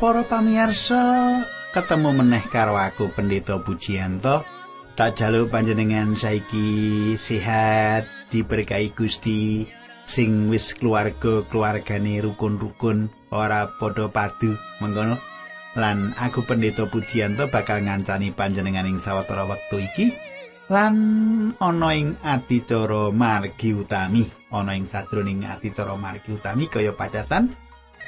Para pamirsa, ketemu meneh karo aku Pendeta Pujiyanto. Tak jaluk panjenengan saiki sehat, diberkahi Gusti, sing wis keluarga-keluargane rukun-rukun ora padha padu mengkono. Lan aku Pendeta Pujiyanto bakal ngancani panjenengan ing sawetara wektu iki lan ana ing adicara margi utami, ana ing sadroning adicara margi utami kaya padatan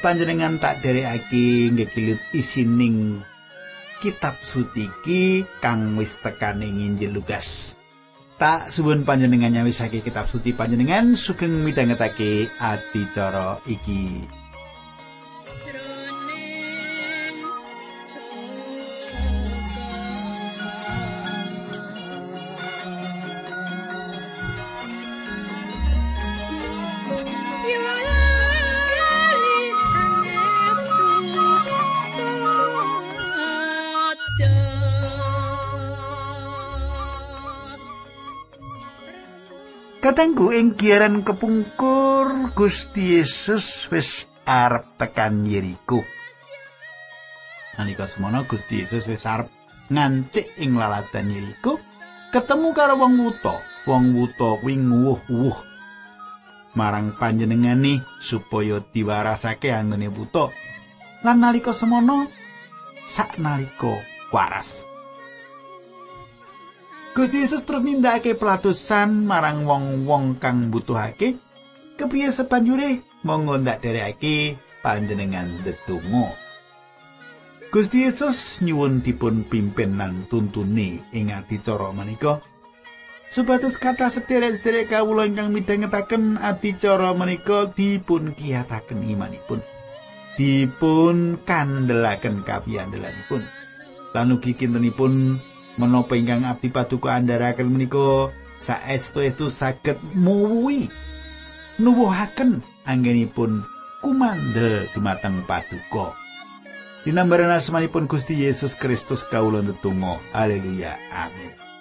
panjenengan tak derekake ngekilut isining kitab suci iki kang wis tekan ing Injil Lukas. Tak suwun panjenengan nyawisake kitab suci panjenengan sugeng midhangetake adicara iki. Katengku ing giaran kepungkur Gusti Yesus wis arep tekan Yeriko. Nalika semono Gusti Yesus wis arep ngancik ing lalatan Yeriko, ketemu karo wong wuta. Wong wuta kuwi nguwuh-uwuh marang panjenengane supaya diwarasake anggone wuta. Lan nalika semono sak nalika waras. Gusti Yesus terus nindakake pelatusan marang wong-wong kang mbutuhake. Kepiye sebanjure monggo ndak derekake panjenengan ndedonga. Gusti Yesus nyuwun dipun pimpin lan tuntuni ing adicara menika. Supados kata sederek-sederek kawula ingkang midhangetaken adicara menika dipun kiyataken imanipun. Dipun kandelaken kapiyandelanipun. Lan ugi kintenipun menapa ingkang abdi paduka andharaken menika? Saestu-estu saged muwi nuwuhaken anggenipun kumandel dumateng paduka. Dinambaran asmanipun Gusti Yesus Kristus kawula ndedonga. Haleluya. Amin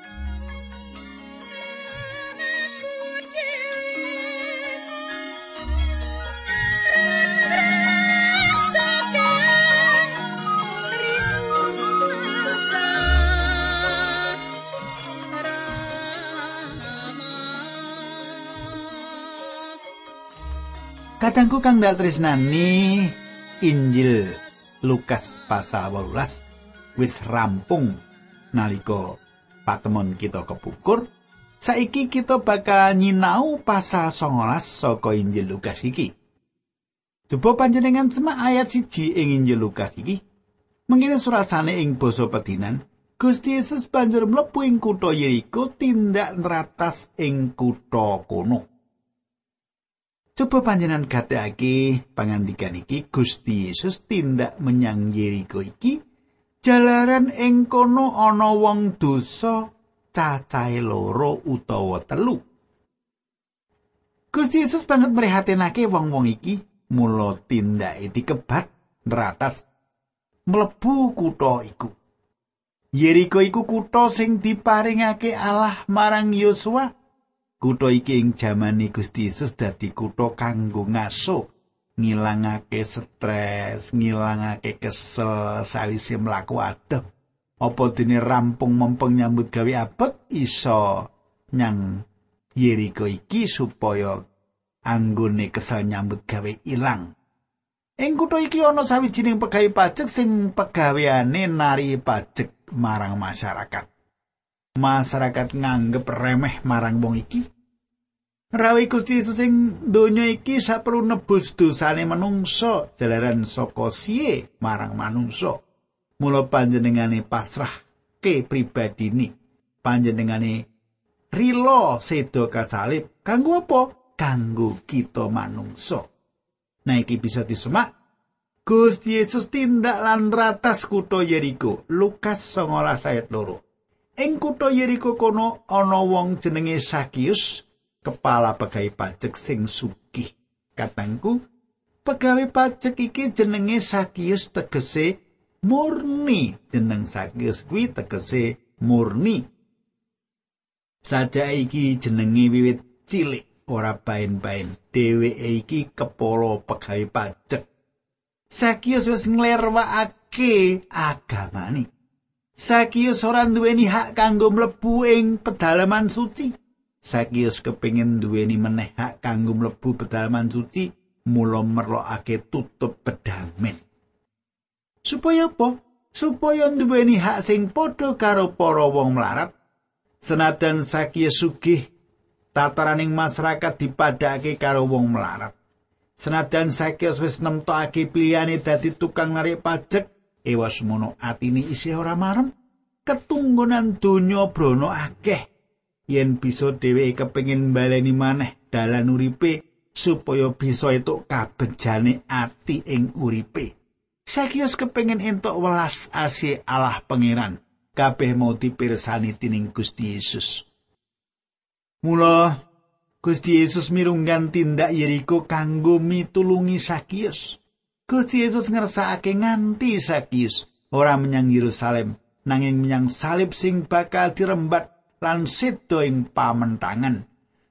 Kadangku kang dal tresnani Injil Lukas pasal 18 wis rampung nalika patemon kita kepukur. Saiki kita bakal nyinau pasal 19 saka Injil Lukas iki. Dupa panjenengan semak ayat siji ing Injil Lukas iki. Mengene surasane ing basa pedinan, Gusti Yesus banjur mlebu ing kutha Yeriko tindak nratas ing kutha kono. Coba panjenengan gatekake pangandikan iki Gusti Yesus tindak menyang Yeriko iki jalaran ing kono ana wong dosa cacahe loro utawa telu. Gusti Yesus banget merihatinake wong-wong iki mula tindake dikebat neratas mlebu kutha iku. Yeriko iku kutha sing diparingake Allah marang Yosua Kutha iki ing jamane Gusti Yesus dadi kutha kanggo ngaso, ngilangake stres, ngilangake kesel sawise mlaku adep. Apa dene rampung mempeng nyambut gawe abet iso nyang Yeriko iki supaya anggone kesel nyambut gawe ilang. Ing kutha iki ana sawijining pegawe pajak sing pegaweane nari pajak marang masyarakat. Masyarakat nganggep remeh marang wong iki. Rawi Gusti Yesus ing donya iki saperlu nebus dosane manungsa jalaran saka siye marang manungsa. Mula panjenengane pasrah ke pribadini. Panjenengane rilo sedo kasalib kanggo apa? Kanggo kita manungsa. Nah iki bisa disemak Gusti Yesus tindak lan ratas kutha Yeriko. Lukas 19 ayat 2. Ing kutha Yeriko kono ana wong jenenge Sakius, kepala pegawai pajak sing sugih. Katangku, pegawai pajak iki jenenge Sakius tegese murni. Jeneng Sakius kuwi tegese murni. Saja iki jenenge wiwit cilik ora bain-bain. Dheweke iki kepala pegawai pajak. Sakius wis nglerwakake agamane. Sakius ora duweni hak kanggo mlebu ing pedalaman suci. Sakius kepingin duweni meneh hak kanggo mlebu pedalaman suci, mula merlokake tutup pedamen. Supaya apa? Supaya duweni hak sing padha karo para wong melarat. Senajan Sakius sugih, tataraning masyarakat dipadhake karo wong melarat. Senajan Sakius wis nemtokake pilihane dadi tukang narik pajak, ewas mono atine isih ora marem. Ketunggunan donya brono akeh. Yen bisa dheweke kepengin baleni maneh dalan uripe supaya bisa entuk kabejane ati ing uripe. Sakius kepengin entuk welas asih Allah pangeran. Kabeh mau dipirsani tining Gusti Yesus. Mula Gusti Yesus mirunggan tindak Yeriko kanggo mitulungi Sakius. Gusti Yesus ngersakake nganti Sakius ora menyang Yerusalem nanging menyang salib sing bakal dirembat lan sedo ing pamentangan.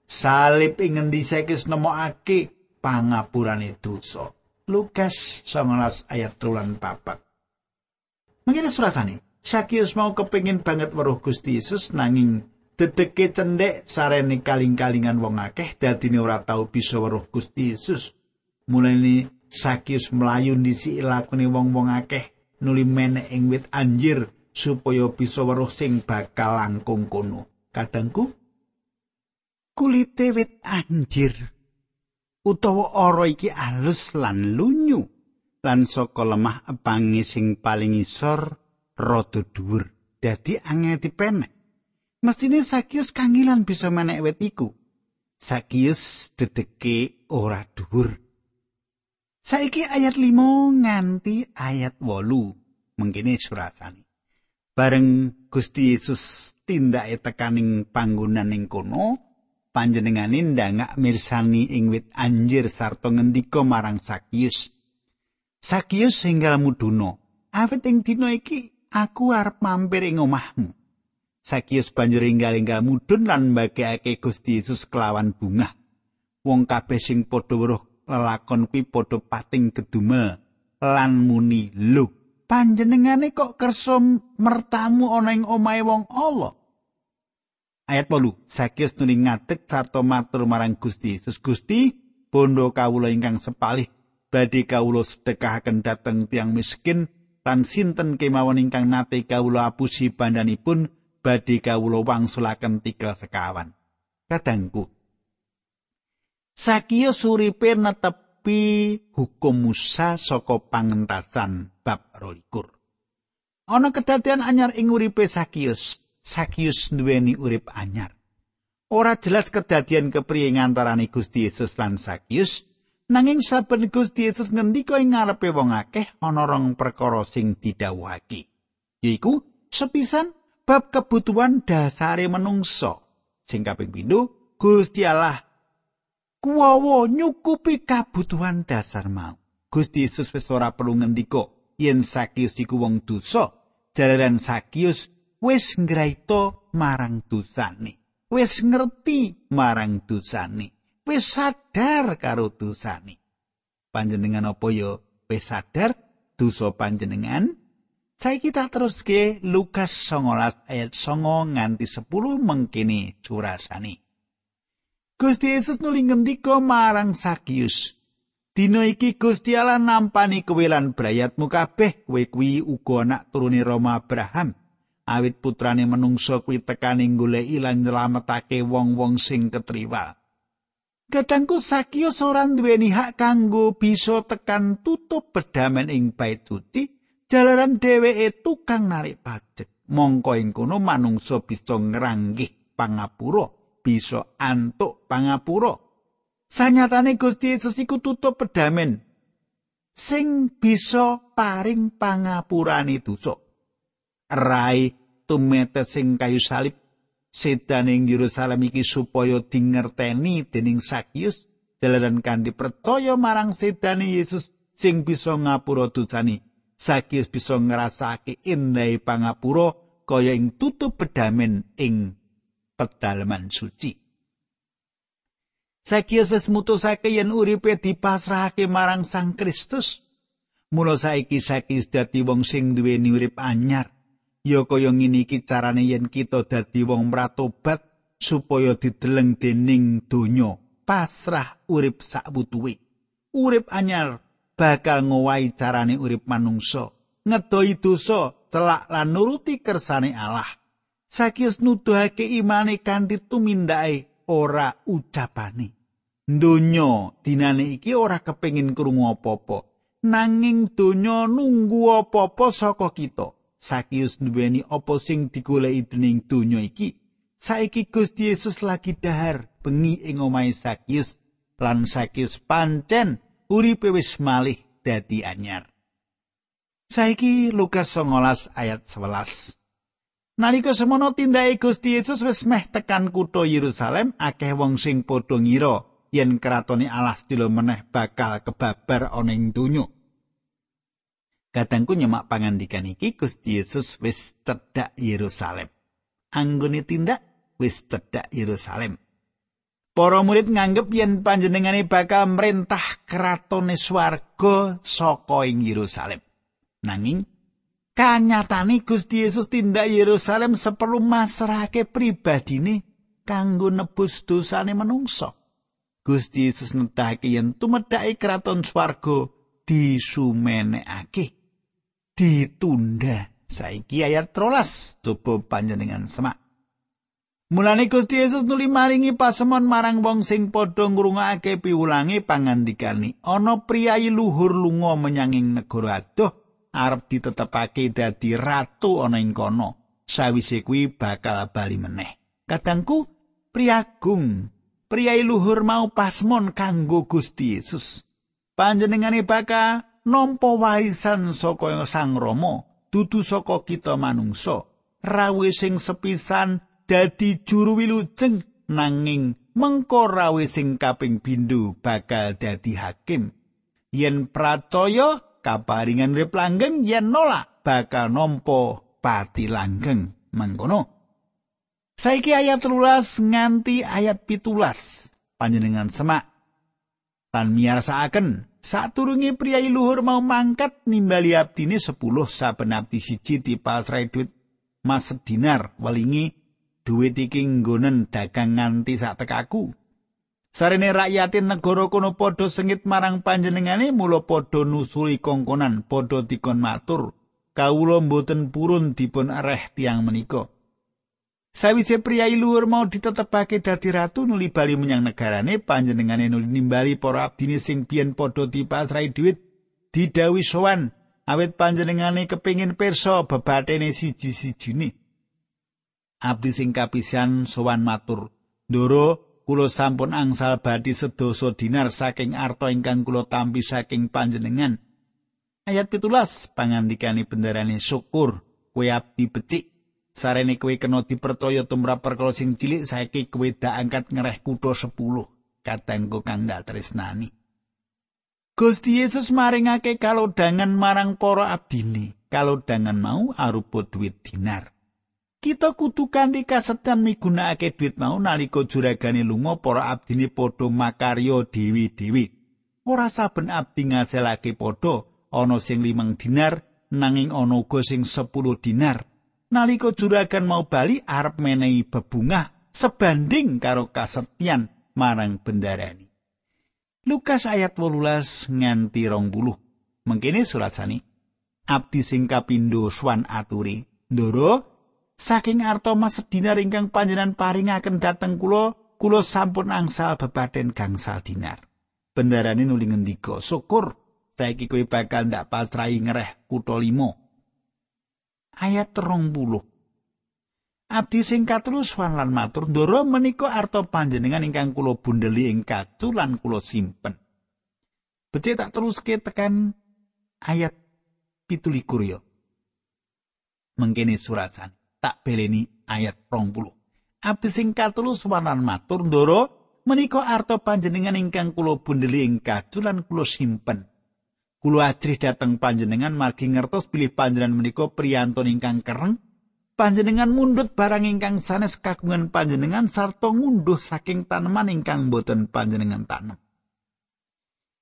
Salib ing ngendi Sakius nemokake pangapurane dosa. Lukas 19 ayat 3 papat. Mengene surasane, Sakius mau kepingin banget weruh Gusti Yesus nanging dedeke cendek sarene kaling-kalingan wong akeh dadine ora tau bisa weruh Gusti Yesus. Mulane Sakius mlayu ndisi lakune wong-wong akeh nuli menek ing wit anjir supaya bisa weruh sing bakal langkung kono. Kadangku kulite wit anjir utawa ora iki alus lan lunyu lan saka lemah epangi sing paling isor rada dhuwur dadi angel dipenek Mestine Sakius kangilan bisa menek wet iku. Sakius dedeke ora dhuwur. Saiki ayat 5 nganti ayat 8 mengkene surasane. Bareng Gusti Yesus tindake tekaning panggonan ing kono, panjenengane ndangak mirsani ing wit anjir sarta ngendika marang Sakius. Sakius singgal muduna, awit ing dina iki aku arep mampir ing omahmu. Sakius banjur enggal-enggal mudhun lan mbagekake Gusti Yesus kelawan bunga. Wong kabeh sing padha weruh lelakon kuwi padha pating gedumel lan muni, "Lho, panjenengane kok kersa mertamu ana ing omahe wong Allah?" Ayat 8. Sakius nuli ngadeg sarta matur marang Gusti Yesus, "Gusti, bondo kawula ingkang sepalih badhe kawula sedekahaken dhateng tiang miskin lan sinten kemawon ingkang nate kawula apusi bandanipun badhe kawula wangsulaken tikel sekawan. Kadangku. Sakiyo suripe netepi hukum Musa saka pangentasan bab 22. Ana kedadian anyar ing uripe Sakius. Sakius duweni urip anyar. Ora jelas kedadian kepriye ngantarane Gusti Yesus lan Sakius, nanging saben Gusti Yesus ngendika ing ngarepe wong akeh ana rong perkara sing didhawuhake. Yaiku sepisan bab kebutuhan dasare menungso. Sing kaping pindho, Gusti Allah kuwawa nyukupi kabutuhan dasar mau. Gusti Yesus wis ora perlu ngendika yen Sakius iku wong dosa. Jalaran Sakius wis ngraita marang dosane. Wis ngerti marang dosane. Wis sadar karo dosane. Panjenengan apa ya wis sadar dosa panjenengan? Saiki kita teruske Lukas 19 ayat 9 nganti 10 mengkini curasane. Gusti Yesus nuli ngendika marang Sakius, Dina iki Gusti Allah nampani kowe lan brayatmu kabeh, kowe kuwi uga anak turune Roma Abraham. Awit putrane menungso kuwi tekani goleki lan nyelametake wong-wong sing ketriwal. Kadangku Sakius ora duweni hak kanggo bisa tekan tutup bedamen ing bait suci, jalaran dheweke tukang narik pajak mongko ing kono manungsa bisa ngranggih pangapura bisa antuk pangapura. Sanyatane Gusti Yesus iku tutup pedamen sing bisa paring pangapurane dosa rai tumete sing kayu salib sedane ing Yerusalem iki supaya dingerteni dening Sakyus jalaran kanthi percaya marang sedane Yesus sing bisa ngapura dosane Sakius bisa ngrasake indai pangapura kaya ing tutup pedamen ing pedalaman suci. Sakius wis mutusake yen uripe dipasrahake marang Sang Kristus. Mula saiki Sakius dadi wong sing duweni urip anyar. Ya kaya ngene iki carane yen kita dadi wong mratobat supaya dideleng dening donya, pasrah urip sakbutuhe. Urip anyar bakal ngowahi carane urip manungsa, ngedohi dosa, celak lan nuruti kersane Allah. Sakius nuduhake imane kanthi tumindake ora ucapane. Donya dinane iki ora kepengin krungu apa-apa. nanging donya nunggu apa-apa saka kita. Sakius duweni apa sing digoleki dening donya iki. Saiki Gusti Yesus lagi dahar bengi ing omahe Sakius lan Sakius pancen uripe wis malih dadi anyar. Saiki Lukas 19 ayat 11. Nalika semono tindake Gusti Yesus wis meh tekan kutha Yerusalem, akeh wong sing padha ngira yen kratone Allah sedilo meneh bakal kebabar ana ing donya. Kadangku nyemak pangandikan iki Gusti Yesus wis cedhak Yerusalem. Anggone tindak wis cedhak Yerusalem. Para murid nganggep yen panjenengane bakal merintah kratone swarga saka ing Yerusalem. Nanging kanyatane Gusti Yesus tindak Yerusalem seperlu masrahake pribadine kanggo nebus dosane manungsa. Gusti Yesus nedhake yen tumedhake kraton swarga disumenekake. Ditunda. Saiki ayat trolas coba panjenengan semak. Mulane Gusti Yesus nuli maringi pasemon marang wong sing padha ngrungokake piwulange pangandikane. Ana priyayi luhur lunga menyanging negara adoh arep ditetepake dadi ratu ana ing kono sawise kuwi bakal bali meneh kadangku priagung priyayi luhur mau pasmon kanggo Gusti Yesus. Panjenengane bakal nampa warisan saka Sang Rama, dudu saka kita manungsa. Rawe sing sepisan dadi juru wilujeng nanging mengko rawe sing kaping bindu bakal dadi hakim. Yen pracaya kaparingan urip langgeng yen nolak bakal nampa pati langgeng. Mangkono. Saiki ayat 13 nganti ayat pitulas panjenengan semak lan miyarsaaken saturunge priyayi luhur mau mangkat nimbali abdine 10 saben abdi siji dipasrai duit mas dinar welingi duit iki nggonen dagang nganti sak tekaku Sarene rakyatin negara kono padha sengit marang panjenengane mula padha nusuli kongkonan padha dikon matur. Kawula mboten purun dipun areh tiang menika. Sawise priyayi luhur mau ditetepake dadi ratu nuli bali menyang negarane panjenengane nuli nimbali para abdine sing biyen padha dipasrai dhuwit didawi sowan. Awit panjenengane kepingin pirsa bebatene siji-sijine. Abdi sing kapisan sowan matur. Ndoro kula sampun angsal badhe sedasa dinar saking arta ingkang kula tampi saking panjenengan. Ayat 17 pangandikane bendarane syukur kowe abdi becik. Sarene kowe kena dipercaya tumrap perkara sing cilik saiki kowe dak angkat ngereh kutha 10 katenggo kang dak tresnani. Gusti Yesus maringake kalodhangan marang para abdine kalodhangan mau arupa duit dinar Kita kudu kanthi kasetan migunakake duit mau nalika juragane lunga para abdine padha makarya dewi-dewi. Ora saben abdi ngasilake padha, ana sing limang dinar nanging ana uga sing 10 dinar. nalika juragan mau bali arep menehi bebungah sebanding karo kasetyan marang bendarani. Lukas ayat 18 nganti rong buluh. Mengkini surasani. Abdi sing kapindo swan aturi. Ndoro, saking arto mas dinar ingkang panjenan paringaken dateng kulo, kulo sampun angsal bebaden gangsal dinar. Bendarani nuli ngendika, syukur, saiki kowe bakal ndak pasrahi ngereh kutha limo. ayat terong puluh. Abdi sing katerus lan matur ndoro menika arta panjenengan ingkang kula bundeli ing kacu lan kula simpen. Becik tak teruske tekan ayat pitulikur yo. Mengkene surasan tak beleni ayat rong puluh. Abdi sing katerus lan matur ndoro menika arta panjenengan ingkang kula bundeli ing kacu lan kula simpen. Kula ajrih dhateng panjenengan margi ngertos pilih panjenengan menika priyantun ingkang kereng. Panjenengan mundut barang ingkang sanes kagungan panjenengan sarta ngunduh saking taneman ingkang boten panjenengan tanem.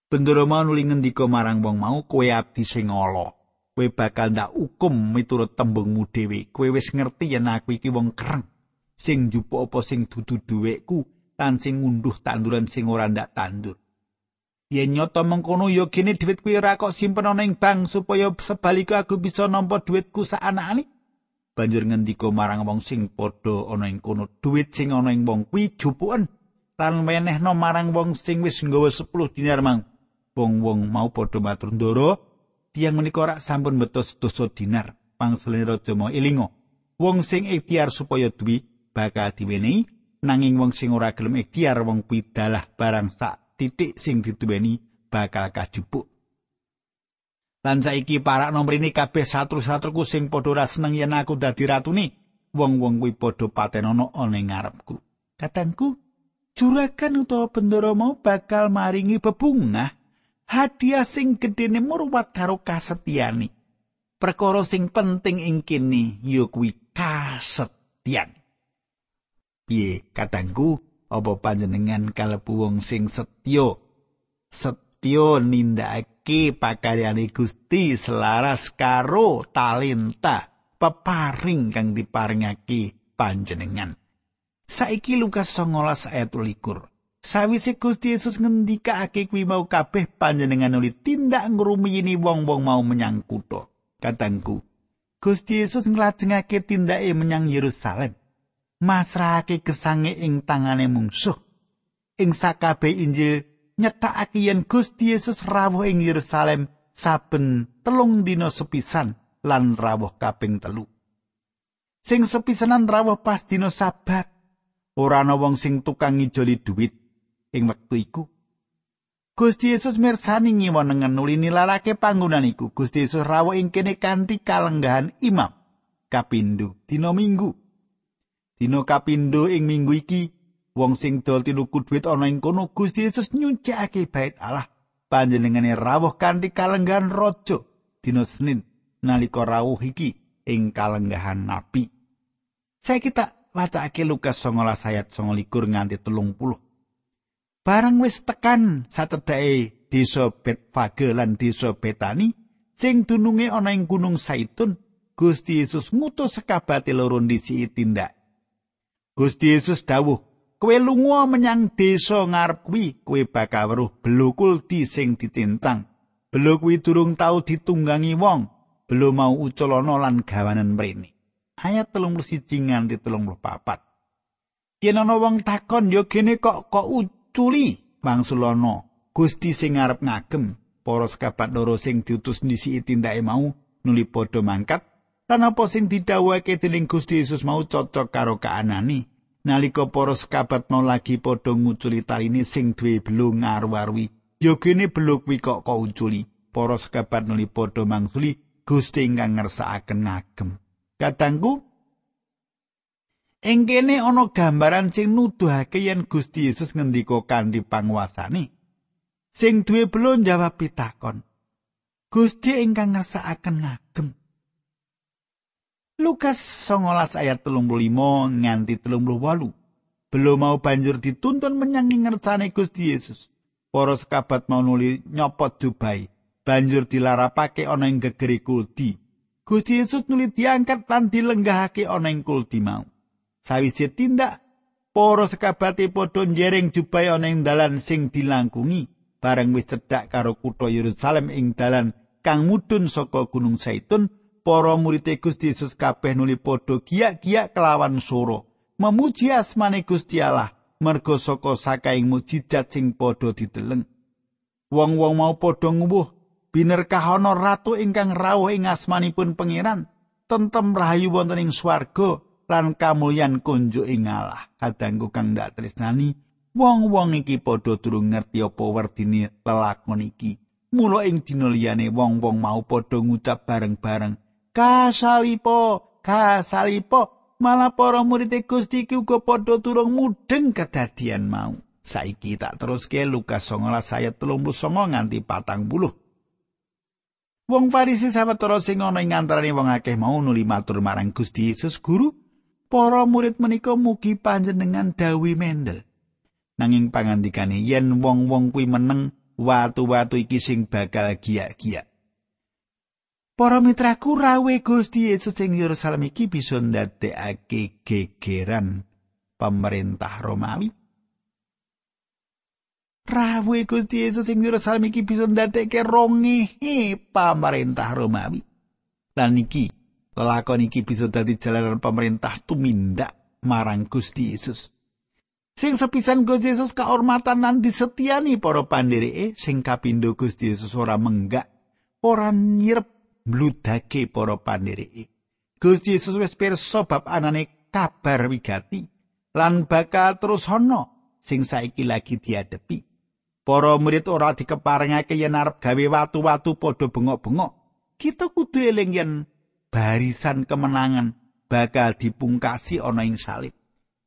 Bendoro mau nuli ngendika marang wong mau kowe abdi sing ala. Kowe bakal ndak hukum miturut tembungmu dhewe. Kowe wis ngerti yen aku iki wong kereng sing njupuk apa sing dudu dhuwitku lan sing ngunduh tanduran sing ora ndak tandur. Yen nyoto mengkono ya gene dhuwit kuwi ora kok simpen ana ing bank supaya sebaliknya aku bisa nampa dhuwitku saanakane. Banjur ngendika marang wong sing padha ana ing kono, dhuwit sing ana ing wong kuwi jupuken lan menehno marang wong sing wis nggawa 10 dinar mang. Wong-wong mau padha matur ndoro, tiyang menika ora sampun betos dosa dinar. Pangsulane raja mau elingo. Wong sing ikhtiar supaya duwi bakal diwenehi nanging wong sing ora gelem ikhtiar wong kuwi dalah barang sak titik sing dituweni bakal kajupuk. Lan saiki para nomor kabeh satru-satruku sing padha ora seneng yen aku dadi ratune. Wong-wong kuwi padha patenono ana ngarepku. Katangku, juragan utawa bendara mau bakal maringi bebungah hadiah sing gedene murwat karo kasetyani. Perkara sing penting ing kene ya kuwi kasetyan. Piye katangku, apa panjenengan kalebu wong sing setya setya nindakake pakaryane Gusti selaras karo talenta peparing kang diparingake panjenengan saiki Lukas 19 ayat 21 sawise Gusti Yesus ngendikake kuwi mau kabeh panjenengan nuli tindak ngrumiyini wong-wong mau menyang kutha katangku Gusti Yesus nglajengake tindake menyang Yerusalem masrahake gesange ing tangane mungsuh. Ing sakabeh Injil nyetakake yen Gusti Yesus rawuh ing Yerusalem saben telung dina sepisan lan rawuh kaping telu. Sing sepisanan rawuh pas dina Sabat. Ora ana wong sing tukang ngijoli dhuwit ing wektu iku. Gusti Yesus mirsani ngiwonengen nuli nilarake panggonan iku. Gusti Yesus rawuh ing kene kanthi kalenggahan imam kapindho dina Minggu. Dina kapindho ing minggu iki, wong sing dol tinuku dhuwit ana ing kono Gusti Yesus nyucikake bait Allah. Panjenengane rawuh kanthi kalenggahan raja dina Senin nalika rawuh iki ing kalenggahan nabi. Saya kita wacake Lukas 19 ayat 29 nganti 30. Barang wis tekan sacedhake desa Betfage lan desa Betani sing dununge ana ing Gunung Saitun, Gusti Yesus ngutus sekabate loro ndisi tindak Gusti Yesus dawuh, "Kowe lunga menyang desa ngarep kuwi, kowe bakal weruh belo kulti sing ditintang. Belo kuwi durung tau ditunggangi wong, belo mau uculana lan gawanen mrene." Ayat 31 nganti 34. Yen ana wong takon, "Ya gene kok kok uculi?" Mangsulana, Gusti sing ngarep ngagem, para sekabat loro sing diutus ndisi tindake mau nuli padha mangkat Lan apa sing didhawuhake dening Gusti Yesus mau cocok karo kaanani. Nalika para sekabat mau lagi padha nguculi taline sing duwe belung ngaru-arwi, ya kene beluk kuwi kok kok uculi. Para sekabat nuli padha mangsuli Gusti ingkang ngersakaken ngagem. Kadangku Ing kene ana gambaran sing nuduhake yen Gusti Yesus ngendika kanthi panguasane. Sing duwe belum jawab pitakon. Gusti ingkang ngersakaken ngagem. Lukas 19 ayat 35 nganti 38. Belum mau banjur dituntun menyang ngersane Gusti Yesus. Para sekabat mau nuli nyopot jubai. Banjur dilarapake ana ing gegeri kulti. Gusti Yesus nuli diangkat lan dilenggahake ana ing kulti mau. Sawise tindak, para sekabate padha njering jubai ana ing dalan sing dilangkungi. Bareng wis cedhak karo kutha Yerusalem ing dalan kang mudhun saka Gunung Saitun, para murid Gusti Yesus kabeh nuli padha giyak-giyak kelawan soro memuji asmane Gusti Allah merga saka sakaing mujizat sing padha dideleng wong-wong mau padha nguwuh binerkah ana ratu ingkang rawuh ing asmanipun pangeran? Tentem rahayu wonten ing swarga lan kamulyan kunjuk ing Allah kadangku kang ndak tresnani wong-wong iki padha durung ngerti apa werdine lelakon iki. Mula ing dina liyane wong-wong mau padha ngucap bareng-bareng kasalipo kasalipo malah para murid Gusti iki uga padha turung mudeng kedadian mau. Saiki tak teruske Lukas 19 ayat 39 nganti 40 Wong Farisi sawetara sing ana ing antaraning wong akeh mau nuli matur marang Gusti Yesus guru para murid menika mugi panjenengan dawi mendel nanging pangandikane yen wong-wong kuwi meneng watu-watu iki sing bakal giyak-giyak. Para mitraku rawe Gusti Yesus ing Yerusalem iki bisa ndadekake gegeran pemerintah Romawi. Rawe Gusti Yesus ing Yerusalem iki bisa ndadekake rongehe pemerintah Romawi. Lan iki lelakon iki bisa dadi jalanan pemerintah tumindak marang Gusti Yesus. Sing sepisan Gusti Yesus kahormatan lan disetiani para pandhereke sing kapindo Gusti Yesus ora menggak ora nyirep bludake para pandhereke. Gusti Yesus wis pirsa bab anane kabar wigati lan bakal terus ana sing saiki lagi diadepi. Para murid ora dikeparengake yen arep gawe watu-watu padha bengok-bengok. Kita kudu eling yen barisan kemenangan bakal dipungkasi ana ing salib.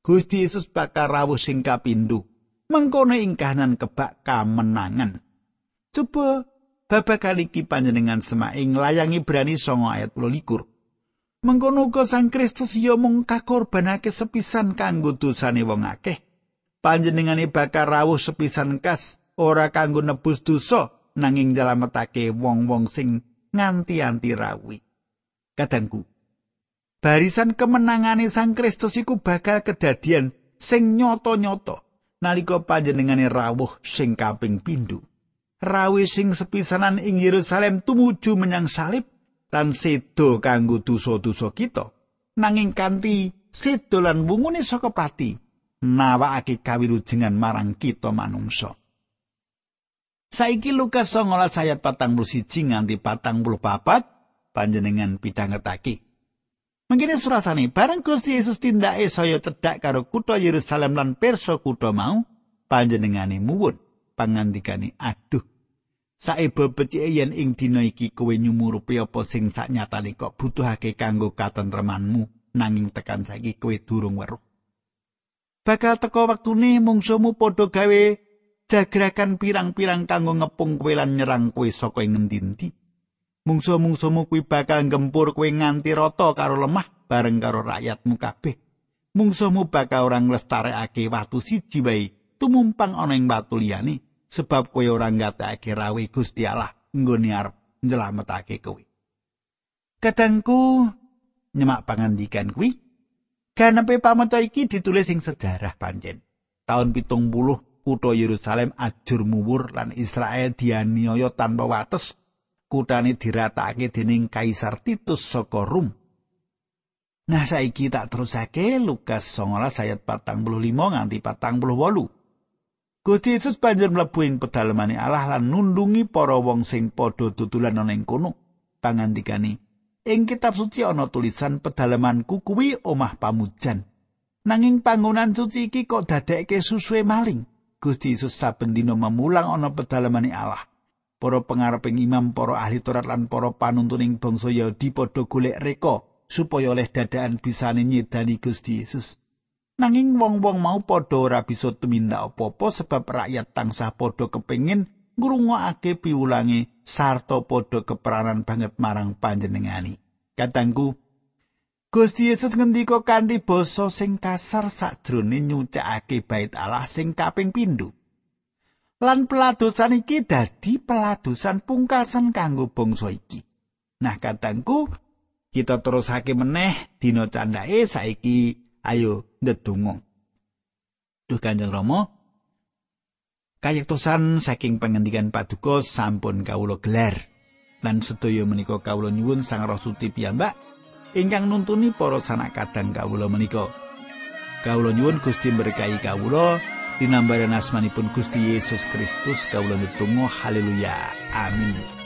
Gusti Yesus bakal rawuh sing kapindho. Mengkono ing kahanan kebak kamenangan. Coba babagan iki panjenengan semaing layangi berani songo ayat 12. Mengkono uga Sang Kristus ya mung kakorbanake sepisan kanggo dosane wong akeh. Panjenengane bakal rawuh sepisan kas ora kanggo nebus dosa nanging nyelametake wong-wong sing nganti-anti rawuh. Kadangku, barisan kemenangane Sang Kristus iku bakal kedadian sing nyoto-nyoto nalika panjenengane rawuh sing kaping pindho. Rawi sing sepisanan ing Yerusalem tumuju menyang salib lan sedo kanggo dosa-dosa kita. Nanging kanthi sedo lan wungune saka pati nawakake kawilujengan marang kita manungsa. Saiki Lukas 19 ayat 41 nganti 44 panjenengan pidhangetake. Mengkene surasane bareng Gusti Yesus tindake saya cedhak karo kutha Yerusalem lan perso kutha mau panjenengane muwun pangandikane aduh. Saeba becike yen ing dina iki kowe nyumurupi apa sing saknyatane kok butuhake kanggo katentremanmu nanging tekan saiki kowe durung weruh. Bakal teka waktune mungsumu padha gawe jagrakan pirang-pirang kanggo ngepung kowe lan nyerang kowe saka ing ngendi-endi Mungsu-mungsumu kuwi bakal gempur kowe nganti rata karo lemah bareng karo rakyatmu kabeh. Mungsumu bakal ora nglestarekake watu siji wae tumumpang ana ing watu liyane sebab kowe ora ngatekake rawe Gusti Allah nggone arep nyelametake kowe. Kadangku nyemak pangandikan kuwi ganepe pamaca iki ditulis ing sejarah pancen. Taun pitung puluh kutha Yerusalem ajur muwur lan Israel dianiaya tanpa wates kutane diratakake dening Kaisar Titus saka Rum. Nah saiki tak terusake Lukas 19 ayat 45 nganti 48. Gusti Yesus banjur mlebu ing pedalemane Allah lan nundungi para wong sing padha tutulan ana ing kono. Pangandikane, ing kitab suci ana tulisan pedalemanku kuwi omah pamujan. Nanging panggonan suci iki kok dadekke susuwe maling. Gusti Yesus saben dina memulang ana pedalemane Allah. Para pengareping imam, para ahli Taurat lan para panuntuning bangsa Yahudi padha golek reka supaya oleh dadaan bisane nyedani Gusti Yesus. Nanging wong-wong mau padha ora bisa tumindak apa-apa sebab rakyat tansah padha kepengin ngrungokake piwulange sarta padha keperanan banget marang panjenengani. Katangku Gusti Yesus ngendika kanthi basa sing kasar sakjroning nyucakake bait Allah sing kaping pindho. Lan peladosan iki dadi peladosan pungkasan kanggo bangsa iki. Nah, katangku kita terusake meneh dina candake saiki ayo ndedonga. Duh Kanjeng Rama, kayektosan saking pengendikan paduka sampun kawula gelar. Lan sedaya menika kawula nyuwun Sang Roh Suci piyambak ingkang nuntuni para sanak kadang kawula menika. Kawula nyuwun Gusti berkahi kawula. Dinambaran asmanipun Gusti Yesus Kristus kawula netunggal haleluya. Amin